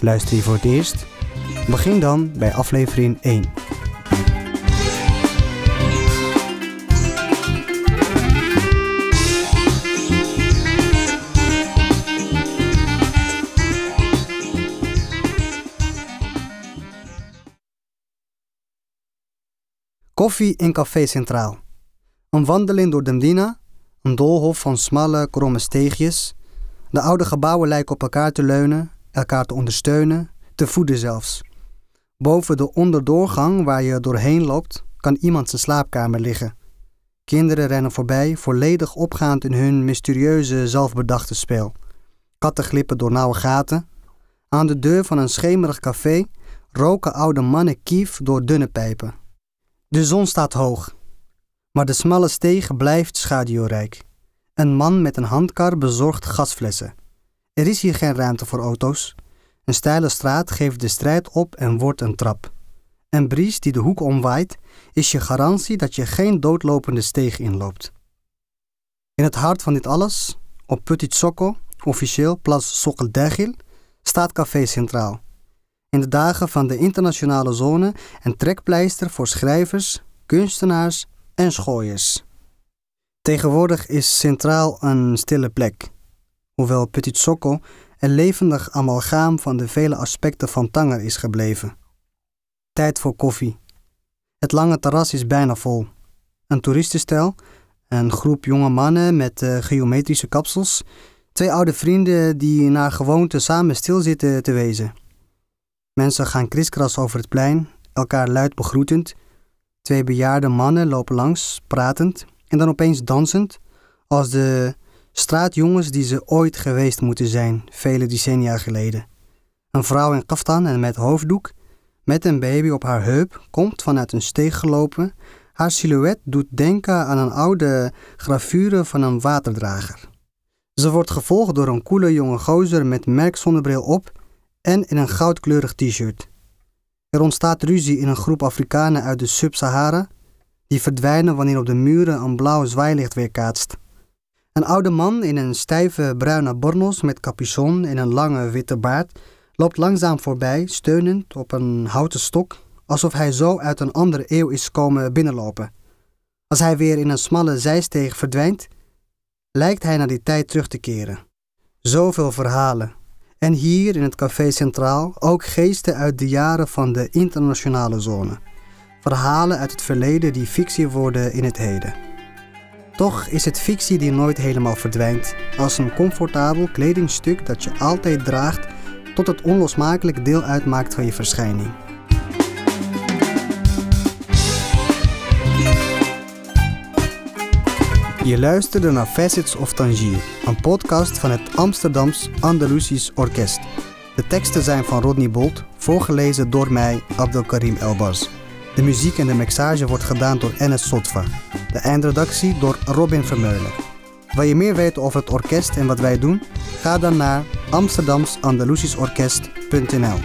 Luister je voor het eerst? Begin dan bij aflevering 1. Koffie in Café Centraal. Een wandeling door Demdina, een doolhof van smalle, kromme steegjes. De oude gebouwen lijken op elkaar te leunen, elkaar te ondersteunen, te voeden zelfs. Boven de onderdoorgang waar je doorheen loopt, kan iemand zijn slaapkamer liggen. Kinderen rennen voorbij, volledig opgaand in hun mysterieuze, zelfbedachte spel. Katten glippen door nauwe gaten. Aan de deur van een schemerig café roken oude mannen kief door dunne pijpen. De zon staat hoog, maar de smalle steeg blijft schaduwrijk. Een man met een handkar bezorgt gasflessen. Er is hier geen ruimte voor auto's. Een steile straat geeft de strijd op en wordt een trap. Een bries die de hoek omwaait is je garantie dat je geen doodlopende steeg inloopt. In het hart van dit alles, op Petit Socco, officieel Plas Sokeldegil, staat Café Centraal. In de dagen van de internationale zone een trekpleister voor schrijvers, kunstenaars en schooiers. Tegenwoordig is Centraal een stille plek, hoewel Petit Socco een levendig amalgaam van de vele aspecten van Tanger is gebleven. Tijd voor koffie. Het lange terras is bijna vol. Een toeristenstel, een groep jonge mannen met uh, geometrische kapsels, twee oude vrienden die naar gewoonte samen stilzitten te wezen. Mensen gaan kriskras over het plein, elkaar luid begroetend. Twee bejaarde mannen lopen langs, pratend en dan opeens dansend, als de straatjongens die ze ooit geweest moeten zijn, vele decennia geleden. Een vrouw in kaftan en met hoofddoek, met een baby op haar heup, komt vanuit een steeg gelopen. Haar silhouet doet denken aan een oude gravure van een waterdrager. Ze wordt gevolgd door een koele jonge gozer met merkzonnebril op en in een goudkleurig t-shirt. Er ontstaat ruzie in een groep Afrikanen uit de Sub-Sahara, die verdwijnen wanneer op de muren een blauw zwaailicht weerkaatst. Een oude man in een stijve bruine bornos met capuchon en een lange witte baard loopt langzaam voorbij, steunend op een houten stok, alsof hij zo uit een andere eeuw is komen binnenlopen. Als hij weer in een smalle zijsteeg verdwijnt, lijkt hij naar die tijd terug te keren. Zoveel verhalen, en hier in het Café Centraal ook geesten uit de jaren van de internationale zone. Verhalen uit het verleden die fictie worden in het heden. Toch is het fictie die nooit helemaal verdwijnt, als een comfortabel kledingstuk dat je altijd draagt tot het onlosmakelijk deel uitmaakt van je verschijning. Je luisterde naar Facets of Tangier, een podcast van het Amsterdams Andalusisch Orkest. De teksten zijn van Rodney Bolt, voorgelezen door mij, Abdelkarim Elbaz. De muziek en de mixage wordt gedaan door Enes Sotva. De eindredactie door Robin Vermeulen. Wil je meer weten over het orkest en wat wij doen? Ga dan naar amsterdamsandalusischorkest.nl